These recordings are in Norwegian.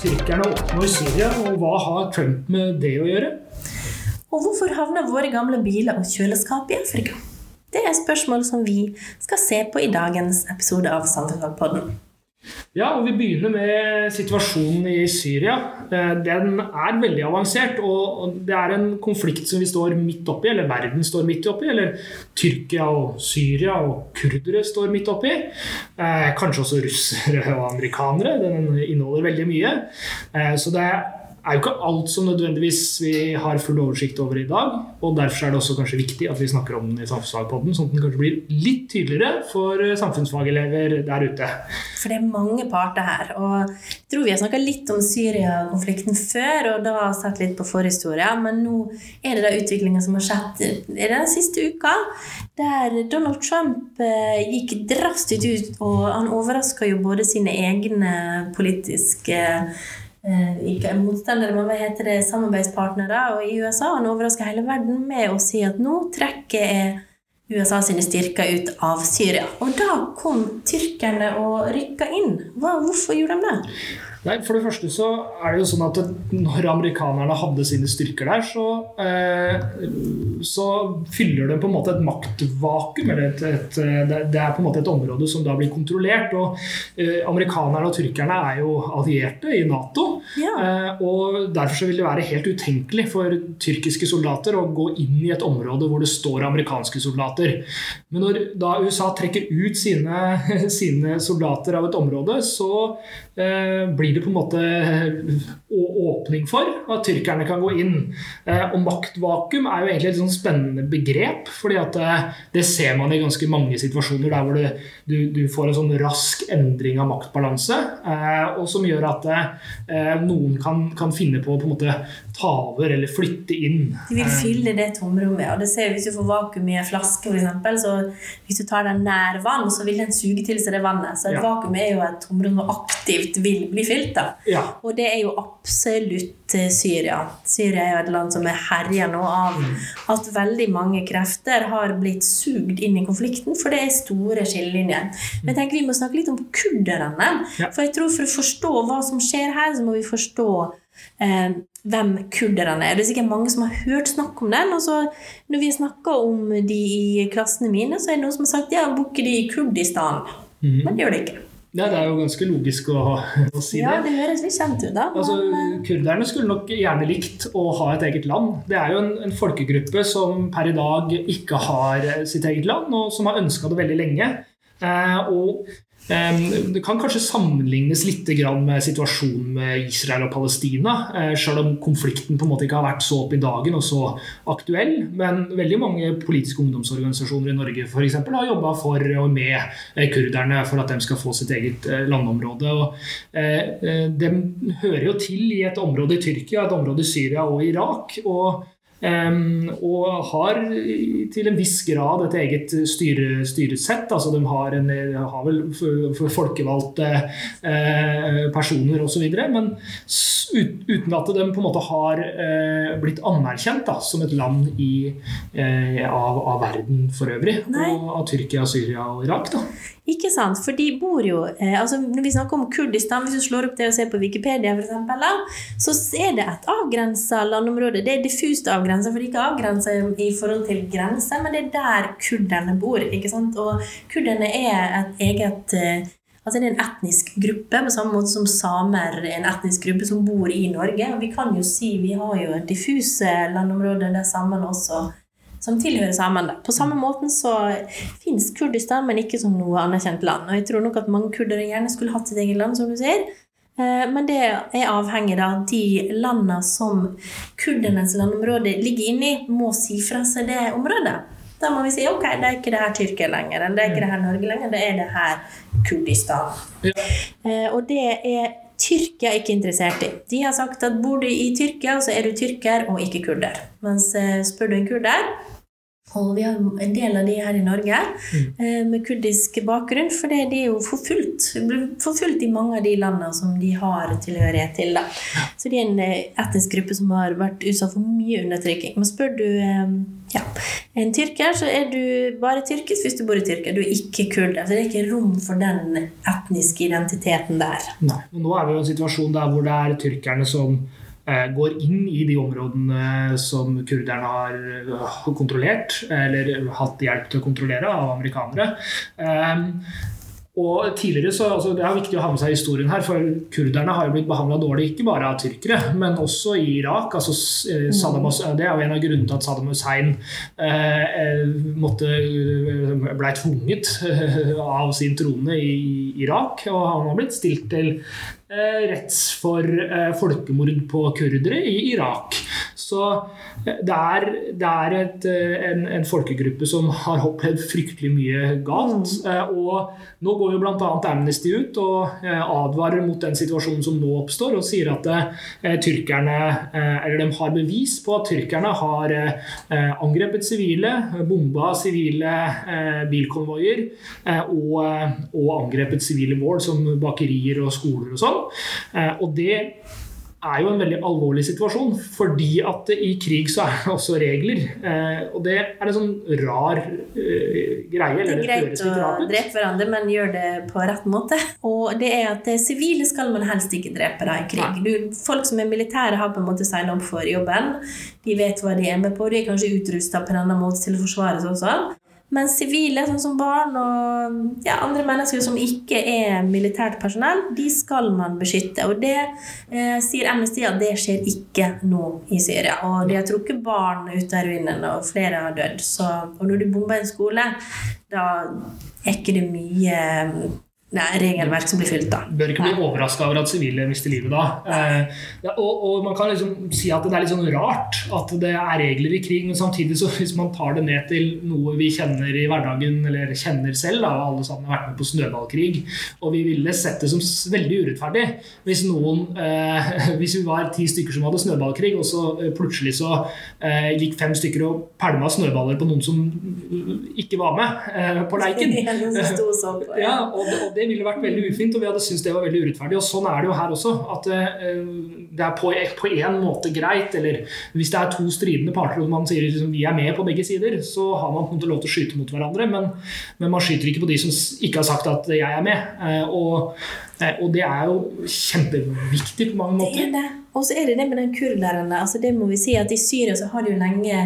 tyrkerne oppnå i Syria, og hva har Trump med det å gjøre? Og hvorfor havner våre gamle biler og kjøleskap i Afrika? Det er spørsmål som vi skal se på i dagens episode av Samfunnsfagpodden. Ja, og Vi begynner med situasjonen i Syria. Eh, den er veldig avansert. Og det er en konflikt som vi står midt oppi, eller verden står midt oppi. Eller Tyrkia og Syria og kurdere står midt oppi. Eh, kanskje også russere og amerikanere. Den inneholder veldig mye. Eh, så det er er jo ikke alt som nødvendigvis vi har full oversikt over i dag. og Derfor er det også kanskje viktig at vi snakker om den i Samfunnsfagpodden, sånn at den kanskje blir litt tydeligere for samfunnsfagelever der ute. For det er mange parter her. og Jeg tror vi har snakka litt om Syria-konflikten før, og da sett litt på forhistoria, Men nå er det da utviklinga som har skjedd i den siste uka, der Donald Trump eh, gikk drastisk ut, og han overraska jo både sine egne politiske Eh, ikke motstandere, men hva heter det, samarbeidspartnere. Og i USA han overrasker hele verden med å si at nå trekker jeg USA sine styrker ut av Syria. Og da kom tyrkerne og rykka inn. Hva, hvorfor gjorde de det? Nei, For det første så er det jo sånn at når amerikanerne hadde sine styrker der, så, eh, så fyller det på en måte et maktvakuum. eller et, et, Det er på en måte et område som da blir kontrollert. og eh, Amerikanerne og tyrkerne er jo allierte i Nato. Ja. Eh, og Derfor så vil det være helt utenkelig for tyrkiske soldater å gå inn i et område hvor det står amerikanske soldater. Men når da USA trekker ut sine, sine soldater av et område, så eh, blir det på en måte eh, åpning for at tyrkerne kan gå inn. Eh, og maktvakuum er jo egentlig et sånn spennende begrep. fordi at eh, det ser man i ganske mange situasjoner der hvor du, du, du, får en sånn rask endring av maktbalanse. Og som gjør at noen kan, kan finne på å på en måte ta over eller flytte inn. De vil fylle det tomrommet. og det ser vi Hvis du får vakuum i en flaske, f.eks., så hvis du tar den nær vann, så vil den suge til seg det vannet. Så et ja. vakuum er jo et tomrom som aktivt vil bli fylt. Ja. Og det er jo absolutt eh, Syria. Syria er jo et land som er herja nå av mm. at veldig mange krefter har blitt sugd inn i konflikten, for det er store skillelinjer. Men jeg tenker vi må snakke litt om kurderne. Ja. For jeg tror for å forstå hva som skjer her, så må vi forstå eh, hvem kurderne er. Det er sikkert mange som har hørt snakk om den. og så Når vi snakker om de i klassene mine, så er det noen som har sagt ja, bor de i Kurdistan? Mm. Men det gjør det ikke. Ja, Det er jo ganske logisk å, å si ja, det. Ja, det høres litt kjent ut, da. Altså, eh, kurderne skulle nok gjerne likt å ha et eget land. Det er jo en, en folkegruppe som per i dag ikke har sitt eget land, og som har ønska det veldig lenge. Eh, og det kan kanskje sammenlignes litt med situasjonen med Israel og Palestina, eh, selv om konflikten på en måte ikke har vært så opp i dagen og så aktuell. Men veldig mange politiske ungdomsorganisasjoner i Norge for eksempel, har jobba for og med eh, kurderne for at de skal få sitt eget eh, landområde. Og de hører jo til i et område i Tyrkia, et område i Syria og Irak. og og har til en viss grad et eget styre, styresett. altså De har, en, har vel folkevalgte uh, personer osv. Men uten at de på en måte har uh, blitt anerkjent da, som et land i, av, av, verden for øvrig. Og av Tyrkia, Syria og Irak. da. Ikke sant? For de bor jo eh, altså Når vi snakker om Kurdistan, hvis du slår opp det og ser på Wikipedia, for eksempel, så er det et avgrensa landområde. Det er diffust avgrensa, for det er ikke avgrensa i forhold til grenser, men det er der kurderne bor. ikke sant? Og kurderne er et eget eh, Altså det er en etnisk gruppe, på samme måte som samer er en etnisk gruppe som bor i Norge. Og vi kan jo si vi har jo diffuse landområder der samene også som tilhører samene. På samme måten så fins Kurdistan, men ikke som noe anerkjent land. Og jeg tror nok at mange kurdere gjerne skulle hatt sitt eget land, som du sier. Eh, men det er avhengig av de landene som kurdernes landområde ligger inni, må si fra seg det området. Da må vi si ok, det er ikke det her Tyrkia lenger, eller det er ikke det her Norge lenger, det er det her Kurdistan. Ja. Eh, og det er Tyrkia er ikke interessert i. De har sagt at bor du i Tyrkia, så er du tyrker og ikke kurder. Mens eh, spør du en kurder, Og vi har en del av de her i Norge mm. med kurdisk bakgrunn, for de er jo forfulgt. Forfulgt i mange av de landene som de har tilhørighet til. Da. Så de er en eh, etnisk gruppe som har vært utsatt for mye undertrykking. Men spør du eh, ja, en tyrker, så er du bare tyrkisk hvis du bor i Tyrkia. Du er ikke kurder. Så det er ikke rom for den etniske identiteten der. Nei. Nå er vi jo i en situasjon der hvor det er tyrkerne som Eh, går inn i de områdene som kurderne har eh, kontrollert, eller hatt hjelp til å kontrollere av amerikanere. Eh, og tidligere så, altså Det er viktig å ha med seg historien her, for kurderne har jo blitt behandla dårlig ikke bare av tyrkere, men også i Irak. altså Saddam, Det er jo en av grunnene til at Saddam Hussein eh, måtte, ble tvunget av sin trone i Irak. Og han har blitt stilt til Eh, retts for eh, folkemord på kurdere i Irak. Så eh, det er, det er et, en, en, folkegruppe som har opplevd fryktelig mye galt. Mm. Og nå går jo bl.a. Amnesty ut og advarer mot den situasjonen som nå oppstår, og sier at tyrkerne Eller de har bevis på at tyrkerne har angrepet sivile, bomba sivile bilkonvoier og, og angrepet sivile mål som bakerier og skoler og sånn. Eh, og det er jo en veldig alvorlig situasjon, fordi at i krig så er det også regler. Eh, og det er en sånn rar uh, greie. det er greit å drepe hverandre, men gjør det på rett måte. Og det er at sivile skal man helst ikke drepe da i krig. Du, folk som er militære, har på en måte signa opp for jobben. De vet hva de er med på. De er kanskje utrusta på en annen måte til å forsvare seg også. Mens sivile, sånn som barn og ja, andre mennesker som ikke er militært personell, de skal man beskytte. Og det eh, sier Amnesty at det skjer ikke nå i Syria. Og de har trukket barn ut av ruinene, og flere har dødd. Så, og når du bomber en skole, da er ikke det mye det er regelverk som blir fylt, da. Bør ikke bli overraska over at sivile mister livet da. Eh, ja, og, og, man kan liksom si at det er litt sånn rart at det er regler i krig, men samtidig så hvis man tar det ned til noe vi kjenner i hverdagen, eller kjenner selv, da, alle sammen har vært med på snøballkrig, og vi ville sett det som veldig urettferdig hvis noen eh, Hvis vi var ti stykker som hadde snøballkrig, og så eh, plutselig så eh, gikk fem stykker og pælma snøballer på noen som ikke var med eh, på leiken. ja, og, og det ville vært veldig ufint, og vi hadde syntes det var veldig urettferdig. Og sånn er det jo her også. At uh, det er på, på en måte greit, eller hvis det er to stridende parter og man sier liksom, vi er med på begge sider, så har man på en måte lov til å skyte mot hverandre, men, men, man skyter ikke på de som ikke har sagt at jeg er med. Uh, og, og, det er jo kjempeviktig på mange måter. Det er det. Og så er det det med den kurderne. altså det må vi si at I Syria så har de jo lenge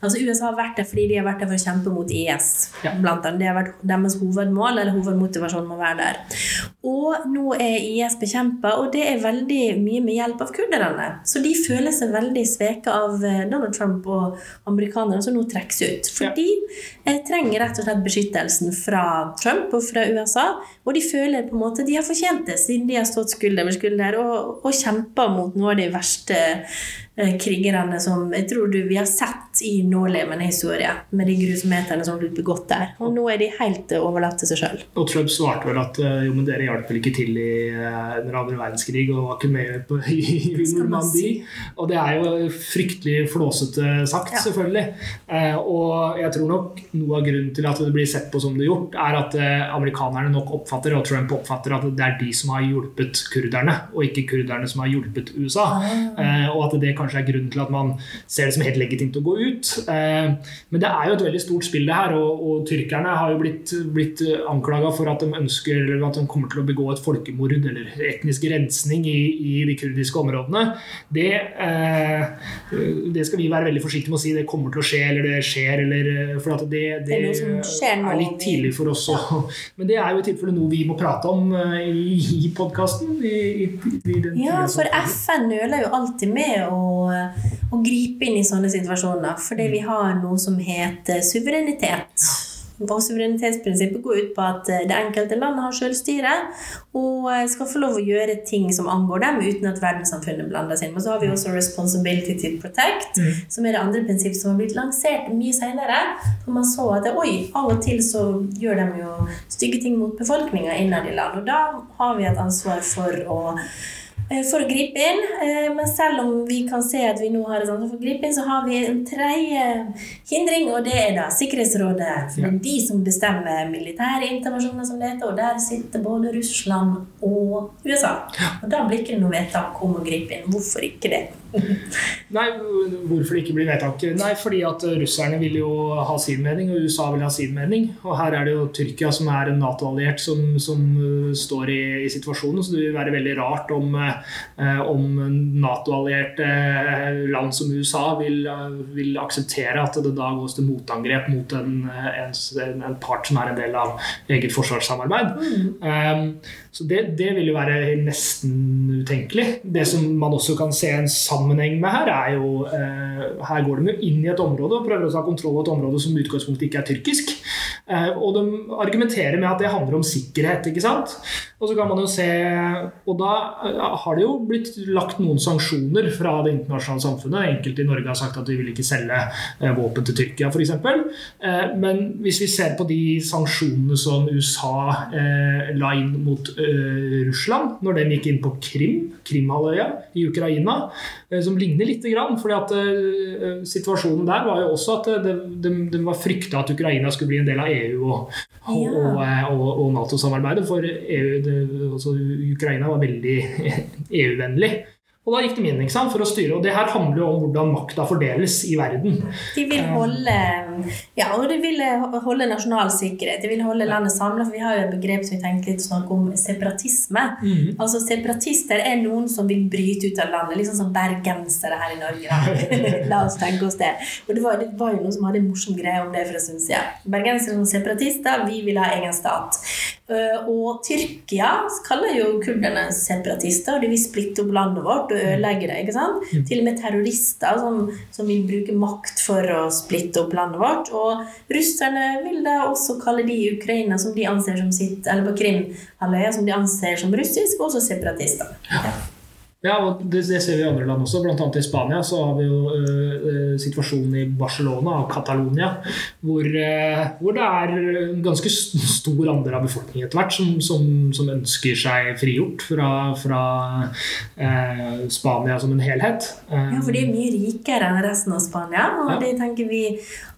altså USA har vært der fordi de har vært der for å kjempe mot IS. Ja. Blant annet. Det har vært deres hovedmål eller hovedmotivasjon med å være der. Og nå er IS bekjempa, og det er veldig mye med hjelp av kurderne. Så de føler seg veldig sveka av eh, Donald Trump og amerikanerne som nå trekkes ut. For de ja. trenger rett og slett beskyttelsen fra Trump og fra USA, og de føler på en måte de har fortjent det, siden de har stått skulder ved skulder og, og kjempa mot noe av de verste krigerne som jeg tror du vi har sett i nålevende historie, med de grusomhetene som blitt begått der. Og nå er de helt overlatt til seg sjøl. Og Trump svarte vel at eh, jo, men dere hjalp vel ikke til i den andre verdenskrig og var ikke med på, i, i Normandie. Og det er jo fryktelig flåsete sagt, ja. selvfølgelig. Og jeg tror nok noe av grunnen til at det blir sett på som det er gjort, er at amerikanerne nok oppfatter, og Trump oppfatter, at det er de som har hjulpet kurderne, og ikke kurderne som har hjulpet USA. Ah. og at det kan kanskje er grunnen til at man ser det som helt legitimt å gå ut. Eh, men det er jo et veldig stort spill, det her. Og, og tyrkerne har jo blitt, blitt anklaga for at de ønsker eller at de kommer til å begå et folkemord eller etnisk rensning i, i de kurdiske områdene. Det, eh, det, skal vi være veldig forsiktige med å si det kommer til å skje, eller det skjer, eller For det, det, det er litt tidlig for oss òg. Men det er jo i tilfelle noe vi må prate om eh, i, i podkasten. Ja, for FN nøler jo alltid med å å, gripe inn i sånne situasjoner. Fordi vi har noe som heter suverenitet. Og suverenitetsprinsippet går ut på at det enkelte landet har selvstyre og skal få lov å gjøre ting som angår dem, uten at verdenssamfunnet blander seg inn. Og så har vi også 'responsibility to protect', mm. som er det andre prinsippet som har blitt lansert mye senere. For man så at oi, av og til så gjør de jo stygge ting mot befolkninga innad i land. Og da har vi et ansvar for å eh, for å gripe inn. Eh, men selv om vi kan se at vi nå har et ansvar for å gripe inn, så har vi en tredje hindring, og det er da Sikkerhetsrådet. For det er de som bestemmer militære intervensjoner, som det heter, og der sitter både Russland og USA. Og da blir det ikke noe vedtak om å gripe inn. Hvorfor ikke det? Nei, hvorfor det ikke blir vedtak? Nei, fordi at russerne vil jo ha sin mening, og USA vil ha sin mening. Og her er det jo Tyrkia som er en Nato-alliert som, som uh, står i, i, situasjonen. Så det vil være veldig rart om, uh, om Nato-allierte land som USA vil, vil, akseptere at det da gås til motangrep mot en, en, en, part som er en del av eget forsvarssamarbeid. Mm. Um, så det, det, vil jo være nesten utenkelig. Det som man også kan se en sammenheng med her, er jo eh, Her går de jo inn i et område og prøver å ta kontroll over et område som i utgangspunktet ikke er tyrkisk. Eh, og de argumenterer med at det handler om sikkerhet. ikke sant? Og så kan man jo se, og da eh, har det jo blitt lagt noen sanksjoner fra det internasjonale samfunnet. Enkelte i Norge har sagt at de vil ikke selge eh, våpen til Tyrkia f.eks. Men hvis vi ser på de sanksjonene som USA la inn mot Russland når den gikk inn på Krim, Krimhalvøya i Ukraina, som ligner lite grann. fordi at Situasjonen der var jo også at det, de, de var frykta at Ukraina skulle bli en del av EU EU og, og, og, og Nato-samarbeidet. For EU, det, altså Ukraina var veldig EU-vennlig. Og da gikk de inn for å styre. Og det her handler jo om hvordan makta fordeles i verden. De vil eh. holde ja, og det ville holde nasjonal sikkerhet. Det ville holde landet samla. For vi har jo et begrep som vi tenker litt snakk om separatisme. Mm. Altså Separatister er noen som vil bryte ut av landet. Litt sånn som bergensere her i Norge. La oss tenke oss det. Og det var, det var, jo noen som hadde en morsom greie om det for en stund siden. Bergensere som separatister, vi vil ha egen stat. Eh, og Tyrkia kaller jo kurderne separatister, og de vil splitte opp landet vårt og ødelegge det. ikke sant? Mm. Til og med terrorister som, som, vil bruke makt for å splitte opp landet vårt. Og russerne vil da også kalle de i Ukraina som de anser som sitt, eller på Krimhalvøya som de anser som russisk, også separatister. Ja. Ja, og det, det, ser vi i andre land også. Blant annet i Spania så har vi jo uh, situasjonen i Barcelona og Catalonia hvor, uh, hvor, det er en ganske stor andel av befolkningen etter hvert som, som, som, ønsker seg frigjort fra, fra uh, Spania som en helhet. ja, for de er mye rikere enn resten av Spania. Og ja. det tenker vi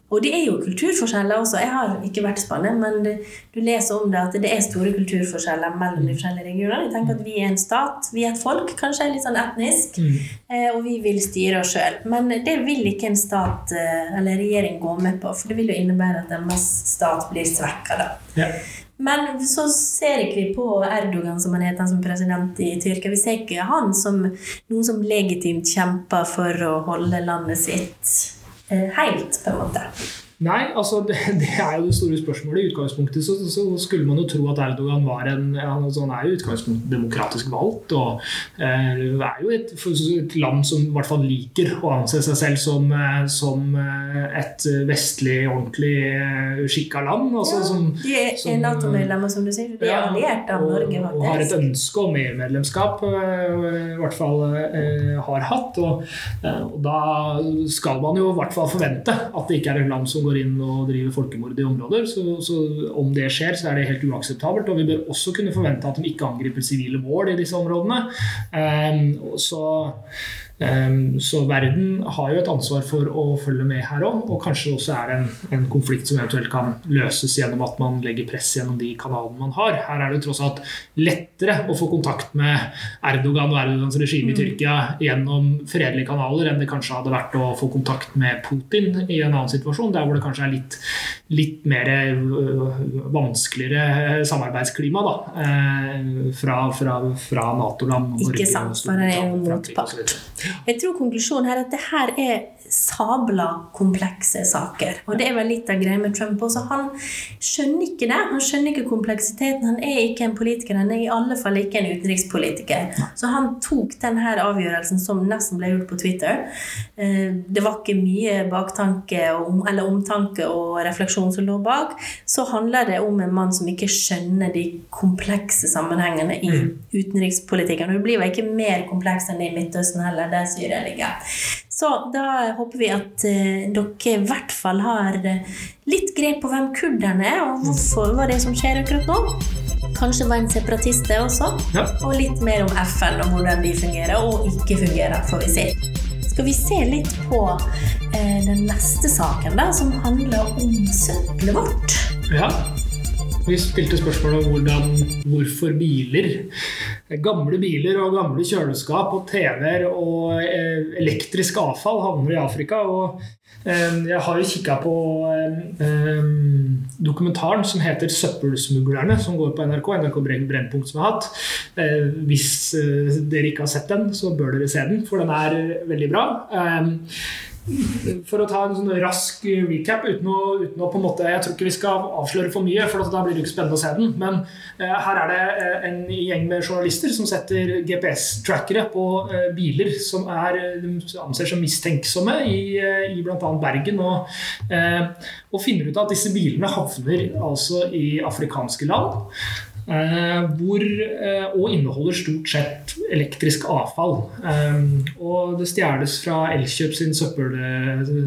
og det er jo kulturforskjeller også. Jeg har ikke vært i Spania, men du leser om det at det er store kulturforskjeller mellom de forskjellige regionene. Jeg tenker at Vi er en stat, vi er et folk, kanskje litt sånn etnisk, mm. Eh, og vi vil styre oss sjøl. Men det vil ikke en stat eh, eller regjering gå med på, for det vil jo innebære at en stat blir svekka. Ja. Men så ser ikke vi på Erdogan som han heter som president i Tyrkia. Vi ser ikke han som noen som legitimt kjemper for å holde landet sitt helt, på en måte. Nei, altså det, det, er jo det store spørsmålet. I utgangspunktet så, så, skulle man jo tro at Erdogan var en altså Han er jo i utgangspunktet demokratisk valgt. og eh, er jo et, et, land som i hvert fall liker å anse seg selv som, eh, som eh, et vestlig, ordentlig eh, skikka land. Altså, ja, som, de er Nato-medlemmer, som du sier. De er alliert av Norge, faktisk. Og har et ønske om EU-medlemskap, i hvert fall eh, har hatt. Og, og da skal man jo i hvert fall forvente at det ikke er et land som går inn og driver folkemord i områder. Så, så, om det skjer, så er det helt uakseptabelt. Og vi bør også kunne forvente at de ikke angriper sivile mål i disse områdene. Um, så så verden har jo et ansvar for å følge med her òg, og kanskje også er det en, en, konflikt som eventuelt kan løses gjennom at man legger press gjennom de kanalene man har. Her er det tross alt lettere å få kontakt med Erdogan og Erdogans regime i mm. Tyrkia gjennom fredelige kanaler enn det kanskje hadde vært å få kontakt med Putin i en annen situasjon, der hvor det kanskje er litt, litt mer øh, vanskeligere samarbeidsklima da, øh, fra, fra, fra Nato-land. Ikke sant, for det er jo motpart. Jeg tror konklusjonen her er at det her er sabla komplekse saker. Og det er vel litt av greia med Trump også. Han skjønner ikke det. Han skjønner ikke kompleksiteten. Han er ikke en politiker. Han er i alle fall ikke en utenrikspolitiker. Så han tok denne avgjørelsen som nesten ble gjort på Twitter. Eh, det var ikke mye baktanke eller omtanke og refleksjon som lå bak. Så handler det om en mann som ikke skjønner de komplekse sammenhengene i mm. utenrikspolitikken. Og det blir vel ikke mer komplekst enn det i Midtøsten heller der Syria ligger. Så da håper vi at uh, dere i hvert fall har eh, litt grep på hvem kurderne er, og hvorfor, var det som skjer akkurat nå. Kanskje var en separatist, det også. Ja. Og litt mer om FN og hvordan de fungerer og ikke fungerer, får vi se. Skal vi se litt på eh, den neste saken, da, som handler om søppelet vårt. Ja. Vi spilte spørsmål om hvordan, hvorfor biler, gamle biler og gamle kjøleskap og TV-er og eh, elektrisk avfall havner i Afrika. Og eh, jeg har jo kikka på eh, dokumentaren som heter 'Søppelsmuglerne', som går på NRK. NRK Brennpunkt som jeg har hatt. Hvis dere ikke har sett den, så bør dere se den, for den er veldig bra. Eh, for å ta en sånn rask recap uten å, uten å, på en måte Jeg tror ikke vi skal avsløre for mye, for da blir det ikke spennende å se den. Men eh, her er det eh, en gjeng med journalister som setter GPS-trackere på eh, biler som er, de anser som mistenksomme i, eh, i bl.a. Bergen. Og, eh, og finner ut at disse bilene havner altså i afrikanske land. Eh, hvor, eh, og inneholder stort sett elektrisk avfall. Eh, og det stjeles fra Elkjøp sin søppel,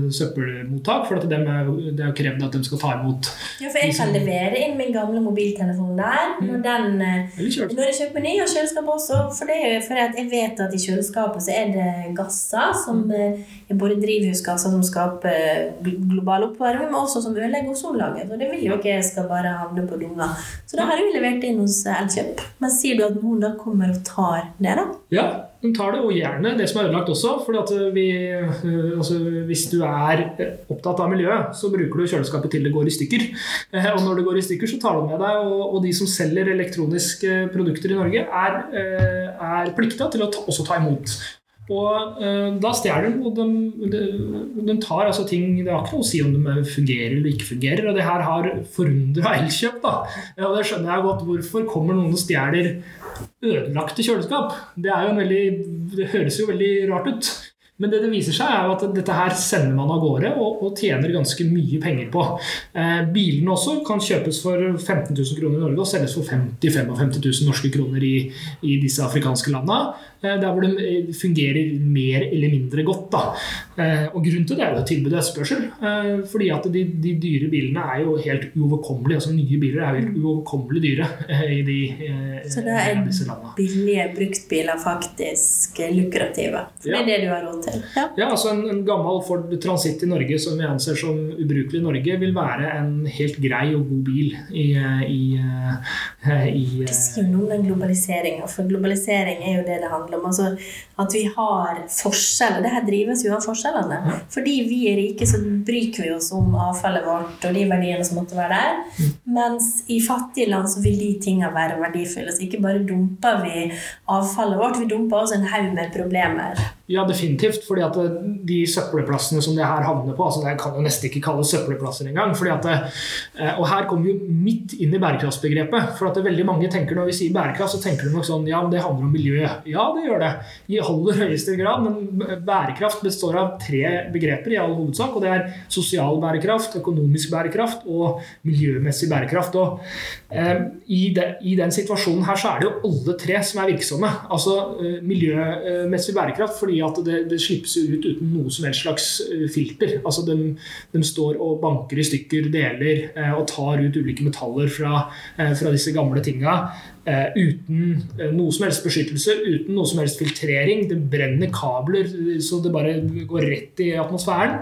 søppelmottak, for at er, det er jo krevd at de skal ta imot Ja, for jeg kan levere inn min gamle mobiltelefon der når, den, når jeg kjøper ny, og kjøleskap også. For det at jeg vet at i kjøleskapet så er det gasser som eh, er både drivhusgasser som skaper global oppvarming, men også som ødelegger ozonlaget. Og det vil jo ikke jeg skal bare havne på dunga. Så da har jeg jo levert inn hos eh, Elkjøp. Men sier du at noen da kommer og tar det, da? Ja, de tar det, og gjerne det som er ødelagt også. fordi at vi, øh, altså, Hvis du er opptatt av miljøet, så bruker du kjøleskapet til det går i stykker. Eh, Og når det går i stykker, så tar du med deg. Og, de som selger elektroniske produkter i Norge, er, eh, er plikta til å ta, også ta imot. Og eh, da stjeler de, og de, de, de tar altså ting Det har ikke noe å si om de fungerer eller ikke fungerer. Og det her har forundra Elkjøp. da. Ja, og det skjønner jeg godt. Hvorfor kommer noen og stjeler ødelagte kjøleskap? Det, veldig, det høres jo veldig rart ut. Men det det viser seg er jo at dette her sender man av gårde og, og tjener ganske mye penger på. Eh, bilene også kan kjøpes for 15 000 kroner i Norge og selges for 50 55 000 norske kroner i, i disse afrikanske landene. Eh, der hvor de eh, fungerer mer eller mindre godt. Eh, og grunnen til det er jo tilbud og etterspørsel. Eh, fordi at de, de dyre bilene er jo helt uoverkommelige. Altså nye biler er jo helt uoverkommelig dyre eh, i de, Så da er billige bruktbiler faktisk lukrative. For det er det du har råd til. Ja. Ja, altså en, en gammel Ford Transit i Norge som vi anser som ubrukelig i Norge, vil være en helt grei og god bil i, i, i, i Det sier noe om den globaliseringa, for globalisering er jo det det handler om. Altså, at vi har forskjeller. Det her drives jo av forskjellene. Fordi vi er rike, så bryker vi oss om avfallet vårt og de verdiene som måtte være der. Mens i fattige land så vil de tingene være verdifulle. Så ikke bare dumper vi avfallet vårt, vi dumper også en haug med problemer. Ja, definitivt. fordi at de søppelplassene som det her havner på altså Det kan jo nesten ikke kalles søppelplasser engang. fordi at Og her kommer vi midt inn i bærekraftsbegrepet. for at veldig mange tenker Når vi sier bærekraft, så tenker de nok sånn Ja, men det handler om miljø. Ja, det gjør det. I aller høyeste grad. Men bærekraft består av tre begreper i all hovedsak. og Det er sosial bærekraft, økonomisk bærekraft og miljømessig bærekraft. og eh, i, de, I den situasjonen her så er det jo alle tre som er virksomme. Altså eh, miljømessig bærekraft fordi at det, det slippes ut uten noe som helst slags eh, filter. Altså de, de står og banker i stykker deler eh, og tar ut ulike metaller fra, eh, fra disse gamle tinga. Uh, uten uh, noe som helst beskyttelse, uten noe som helst filtrering. Det brenner kabler så det bare går rett i atmosfæren.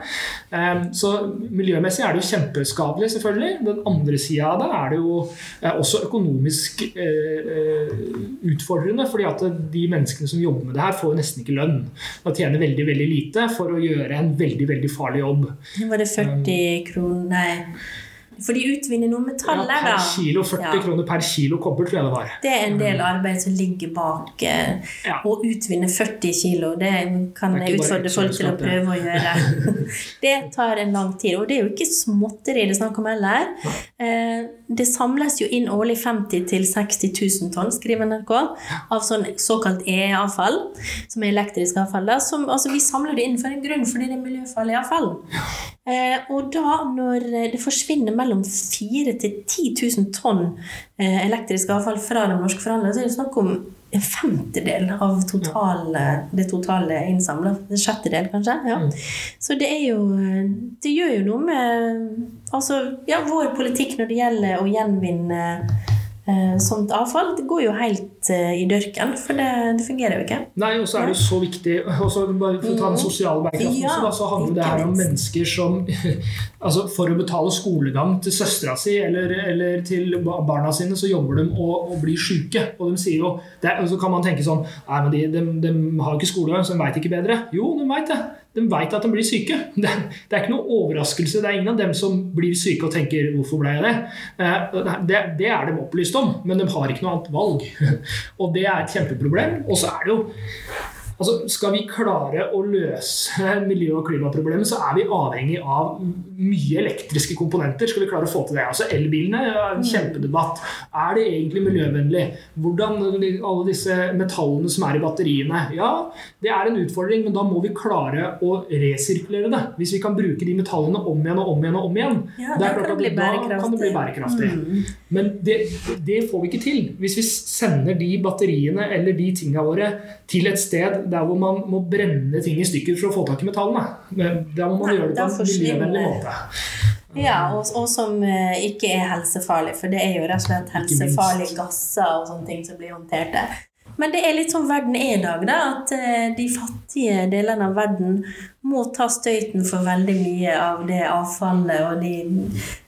Uh, så miljømessig er det jo kjempeskadelig, selvfølgelig. Den andre sida av det er det jo også økonomisk utfordrende, fordi at de menneskene som jobber med det her, får nesten ikke lønn. De tjener veldig veldig lite for å gjøre en veldig veldig farlig jobb. Var det 40 kroner Nei. For de utvinner noe Ja, metall der, per kilo, 40 Ja. kroner per kilo kobber, tror jeg det var. Det er en del arbeid som ligger bak eh, Ja. å utvinne 40 kilo. Det kan Det jeg utfordre folk til å prøve å gjøre. Det tar en lang tid, og det er jo ikke småtteri det er snakk om heller. Eh, Det samles jo inn årlig 50 000-60 000 tonn, skriver NRK, av sånn såkalt EE-avfall, som er elektrisk avfall. Da, som, altså, vi samler det inn for en grunn, fordi det er miljøfarlig avfall. Eh, og da, når det forsvinner mellom 4 000-10 000 tonn eh, elektrisk avfall fra de norske forhandlerne, så er det snakk om en femtedel av totale, det totale innsamla. En sjettedel, kanskje. Ja. Mm. Så det er jo Det gjør jo noe med altså, ja, vår politikk når det gjelder å gjenvinne Eh, sånt avfall det går jo helt eh, i dørken, for det, det fungerer jo ikke. Nei, og så er det jo så viktig og så bare For å ta den sosiale bærekraften Ja, også, da, så handler det her om mennesker som altså For å betale skolegang til søstera si eller, eller til barna sine, så jobber de og, og blir syke. Og de sier jo det, Og så kan man tenke sånn Nei, men de, de, de har jo ikke skolegang, så de veit ikke bedre. Jo, de veit det. De veit at de blir syke. Det, det er ikke noe overraskelse. Det er ingen av dem som blir syke og tenker 'hvorfor ble jeg det?' Eh, Det, det er de opplyst om, men de har ikke noe annet valg. Og det er et kjempeproblem. Og så er det jo Altså, skal vi klare å løse miljø- og klimaproblemet, så er vi avhengig av mye elektriske komponenter. Skal vi klare å få til det? Altså, Elbilene er en kjempedebatt. Er det egentlig miljøvennlig? Hvordan alle disse metallene som er i batteriene? Ja, det er en utfordring, men da må vi klare å resirkulere det. Hvis vi kan bruke de metallene om igjen og om igjen og om igjen, Ja, det da kan det da kan det bli bærekraftig. Mm. Men det, det får vi ikke til hvis vi sender de batteriene eller de tinga våre til et sted der hvor man må brenne ting i stykker for å få tak i metallene. Der må man Nei, gjøre det på en miljøvennlig måte. Ja, og, og som eh, ikke er helsefarlig, for det er jo rett og slett helsefarlige gasser og sånne ting som blir håndtert der. Men det er litt sånn verden er i dag, da. At eh, de fattige delene av verden må ta støyten for veldig mye av det avfallet og de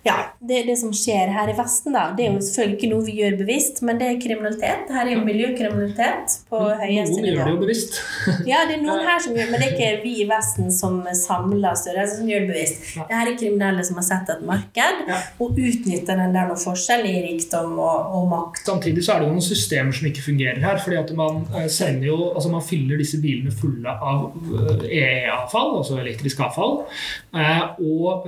Ja, det, det som skjer her i Vesten, da. Det er jo selvfølgelig ikke noe vi gjør bevisst, men det er kriminalitet. Her er jo miljøkriminalitet på høyeste Noen gjør det jo bevisst. Ja, det er noen her som gjør men det er ikke vi i Vesten som samler størrelse som gjør det bevisst. Det her er kriminelle som har sett et marked Ja. og utnytter den der noe forskjell i rikdom og, og makt. Samtidig så er det jo noen systemer som ikke fungerer her. fordi at man eh, sender jo, altså man fyller disse bilene fulle av eh, EE-avfall, altså elektrisk avfall, eh, og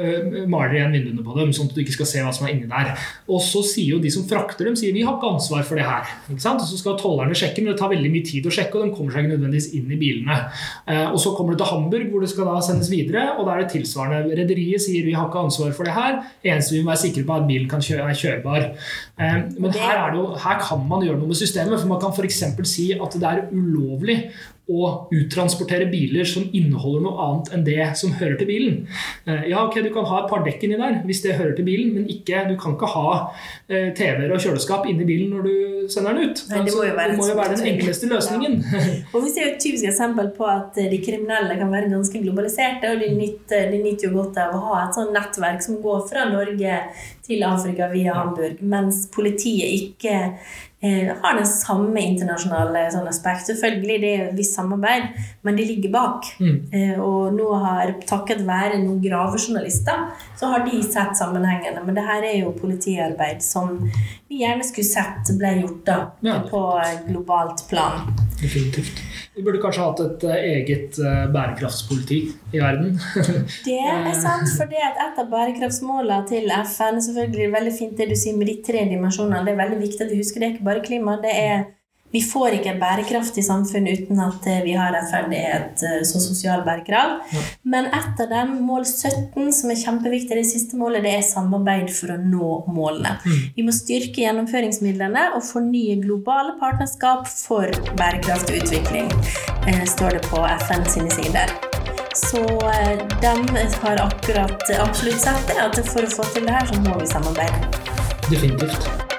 maler igjen vinduene på dem, sånn at du ikke skal se hva som er inni der. Og så sier jo de som frakter dem, sier vi har ikke ansvar for det her. ikke sant? Og så skal tollerne sjekke, men det tar veldig mye tid å sjekke, og de kommer seg ikke nødvendigvis inn i bilene. Og så kommer det til Hamburg, hvor det skal da sendes videre, og da er det tilsvarende. Rederiet sier vi har ikke ansvar for det her. Eneste vi må være sikre på, at bilen kan kjøre, er kjørbar. Men her, er det jo, her kan man gjøre noe med systemet, for man kan f.eks. si at det er ulovlig å uttransportere biler som inneholder noe annet enn det som hører til bilen. Eh, Ja, ok, Du kan ha et par dekk inni der hvis det hører til bilen, men ikke, du kan ikke ha eh, TV-er og kjøleskap inni bilen når du sender den ut. Nei, det må jo være må jo være den enkleste løsningen. Og vi ser jo et typisk eksempel på at eh, de kriminelle kan være ganske globaliserte, og de nyter, de nyter jo godt av å ha et sånt nettverk som går fra Norge til Afrika via Hamburg, mens politiet ikke har den samme internasjonale sånn aspekt. Selvfølgelig det er et visst samarbeid, men de ligger bak. Mm. Eh, og nå har, takket være noen gravejournalister, så har de sett sammenhengene. Men det her er jo politiarbeid som vi gjerne skulle sett ble gjort da, Ja. på eh, globalt plan. Definitivt. Vi burde kanskje hatt et eh, eget eh, bærekraftspoliti i verden. Det er sant, for det at et av bærekraftsmålene til FN selvfølgelig er veldig fint det du sier med de tre dimensjonene. Det er veldig viktig at vi husker det er ikke bare klima. det er vi får ikke et bærekraftig samfunn uten at eh, vi har rettferdighet eh, som sosial bærekraft. Ja. Men et av dem, mål 17, som er kjempeviktig, det siste målet, det er samarbeid for å nå målene. Mm. Vi må styrke gjennomføringsmidlene og fornye globale partnerskap for bærekraftig utvikling, eh, står det på FN sine sider. Så de har akkurat absolutt sett det, at for å få til det her, så må vi samarbeide. Definitivt.